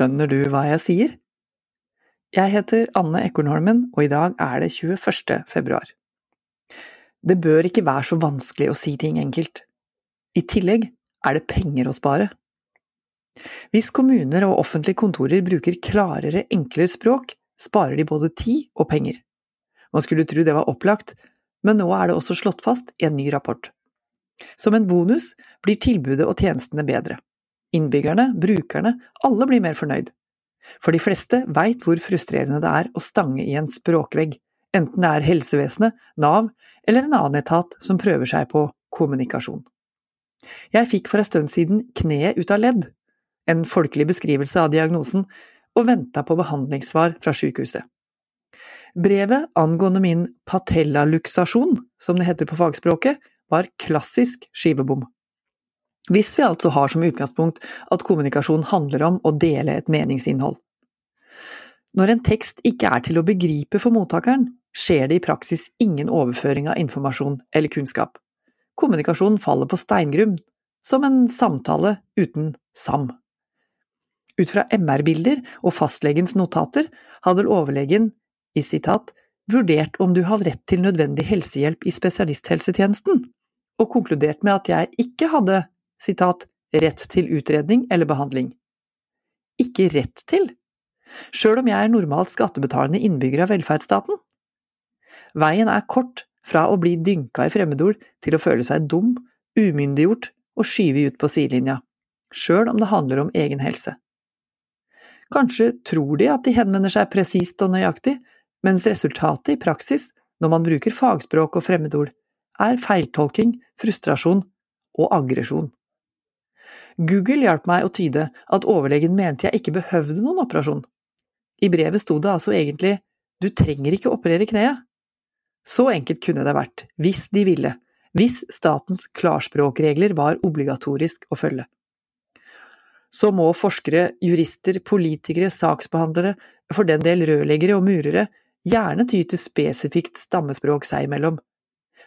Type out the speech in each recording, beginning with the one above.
Skjønner du hva jeg sier? Jeg heter Anne Ekornholmen, og i dag er det 21. februar. Det bør ikke være så vanskelig å si ting enkelt. I tillegg er det penger å spare. Hvis kommuner og offentlige kontorer bruker klarere, enklere språk, sparer de både tid og penger. Man skulle tro det var opplagt, men nå er det også slått fast i en ny rapport. Som en bonus blir tilbudet og tjenestene bedre. Innbyggerne, brukerne, alle blir mer fornøyd. For de fleste veit hvor frustrerende det er å stange i en språkvegg, enten det er helsevesenet, Nav eller en annen etat som prøver seg på kommunikasjon. Jeg fikk for en stund siden kneet ut av ledd, en folkelig beskrivelse av diagnosen, og venta på behandlingssvar fra sykehuset. Brevet angående min patellaluksasjon, som det heter på fagspråket, var klassisk skivebom. Hvis vi altså har som utgangspunkt at kommunikasjon handler om å dele et meningsinnhold. Når en tekst ikke er til å begripe for mottakeren, skjer det i praksis ingen overføring av informasjon eller kunnskap. Kommunikasjon faller på steingrunn, som en samtale uten sam. Ut fra MR-bilder og fastlegens notater hadde overlegen i sitat vurdert om du har rett til nødvendig helsehjelp i spesialisthelsetjenesten, og konkludert med at jeg ikke hadde sitat, rett til utredning eller behandling. Ikke rett til, sjøl om jeg er normalt skattebetalende innbygger av velferdsstaten. Veien er kort fra å bli dynka i fremmedord til å føle seg dum, umyndiggjort og skyvet ut på sidelinja, sjøl om det handler om egen helse. Kanskje tror de at de henvender seg presist og nøyaktig, mens resultatet i praksis, når man bruker fagspråk og fremmedord, er feiltolking, frustrasjon og aggresjon. Google hjalp meg å tyde at overlegen mente jeg ikke behøvde noen operasjon. I brevet sto det altså egentlig du trenger ikke operere kneet. Så enkelt kunne det vært, hvis de ville, hvis statens klarspråkregler var obligatorisk å følge så må forskere, jurister, politikere, saksbehandlere, for den del rørleggere og murere, gjerne ty til spesifikt stammespråk seg imellom.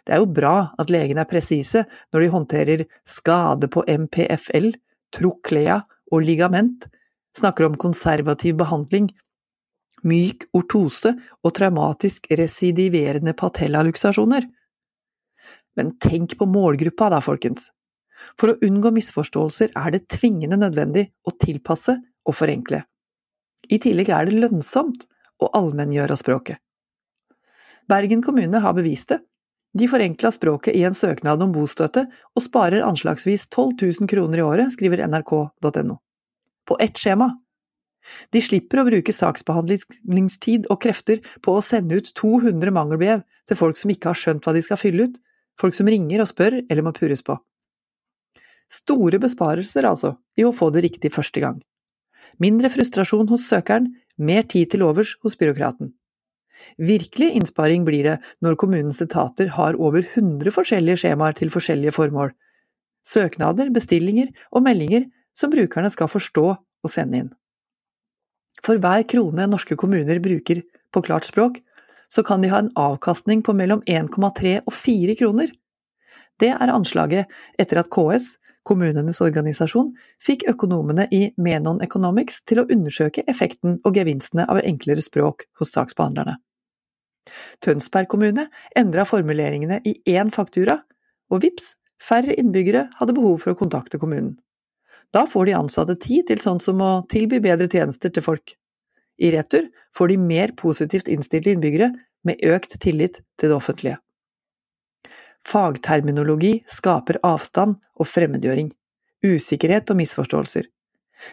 Det er jo bra at legene er presise når de håndterer skade på MPFL, troklea og ligament, snakker om konservativ behandling, myk ortose og traumatisk residiverende patellaluksasjoner. Men tenk på målgruppa da, folkens. For å unngå misforståelser er det tvingende nødvendig å tilpasse og forenkle. I tillegg er det lønnsomt å allmenngjøre språket. Bergen kommune har bevist det. De forenkla språket i en søknad om bostøtte, og sparer anslagsvis 12 000 kroner i året, skriver nrk.no. På ett skjema. De slipper å bruke saksbehandlingstid og krefter på å sende ut 200 mangelbrev til folk som ikke har skjønt hva de skal fylle ut, folk som ringer og spør eller må purres på. Store besparelser, altså, i å få det riktig første gang. Mindre frustrasjon hos søkeren, mer tid til overs hos byråkraten. Virkelig innsparing blir det når kommunens etater har over 100 forskjellige skjemaer til forskjellige formål. Søknader, bestillinger og meldinger som brukerne skal forstå og sende inn. For hver krone norske kommuner bruker på klart språk, så kan de ha en avkastning på mellom 1,3 og 4 kroner. Det er anslaget etter at KS, kommunenes organisasjon, fikk økonomene i Menon Economics til å undersøke effekten og gevinstene av enklere språk hos saksbehandlerne. Tønsberg kommune endra formuleringene i én faktura, og vips, færre innbyggere hadde behov for å kontakte kommunen. Da får de ansatte tid til sånn som å tilby bedre tjenester til folk. I retur får de mer positivt innstilte innbyggere med økt tillit til det offentlige. Fagterminologi skaper avstand og fremmedgjøring, usikkerhet og misforståelser.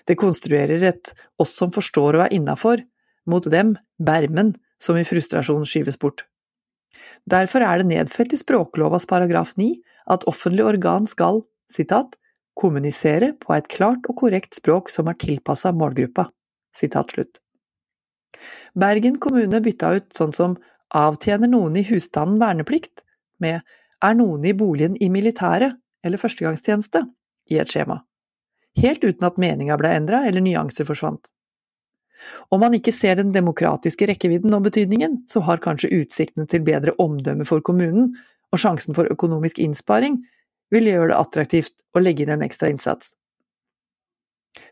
Det konstruerer et oss som forstår og er innafor, mot dem, bermen, som i frustrasjon skyves bort. Derfor er det nedfelt i språklovas paragraf 9 at offentlig organ skal, citat, kommunisere på et klart og korrekt språk som er tilpassa målgruppa, Citat slutt. Bergen kommune bytta ut sånn som avtjener noen i husstanden verneplikt, med er noen i boligen i militæret eller førstegangstjeneste i et skjema, helt uten at meninga ble endra eller nyanser forsvant. Om man ikke ser den demokratiske rekkevidden og betydningen, så har kanskje utsiktene til bedre omdømme for kommunen og sjansen for økonomisk innsparing vil gjøre det attraktivt å legge inn en ekstra innsats.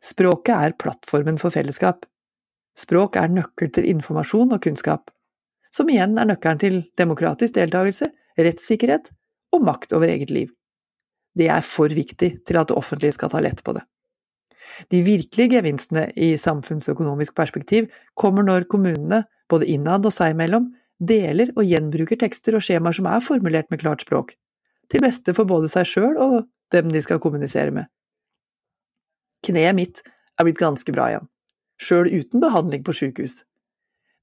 Språket er plattformen for fellesskap. Språk er nøkkel til informasjon og kunnskap, som igjen er nøkkelen til demokratisk deltakelse, rettssikkerhet og makt over eget liv. Det er for viktig til at det offentlige skal ta lett på det. De virkelige gevinstene i samfunnsøkonomisk perspektiv kommer når kommunene, både innad og seg imellom, deler og gjenbruker tekster og skjemaer som er formulert med klart språk, til beste for både seg sjøl og dem de skal kommunisere med. Kneet mitt er blitt ganske bra igjen, sjøl uten behandling på sjukehus.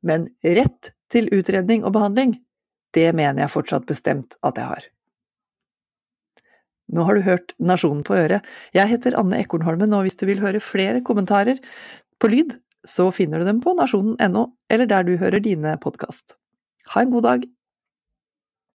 Men rett til utredning og behandling, det mener jeg fortsatt bestemt at jeg har. Nå har du hørt Nasjonen på øret. Jeg heter Anne Ekornholmen, og hvis du vil høre flere kommentarer på lyd, så finner du dem på nasjonen.no, eller der du hører dine podkast. Ha en god dag!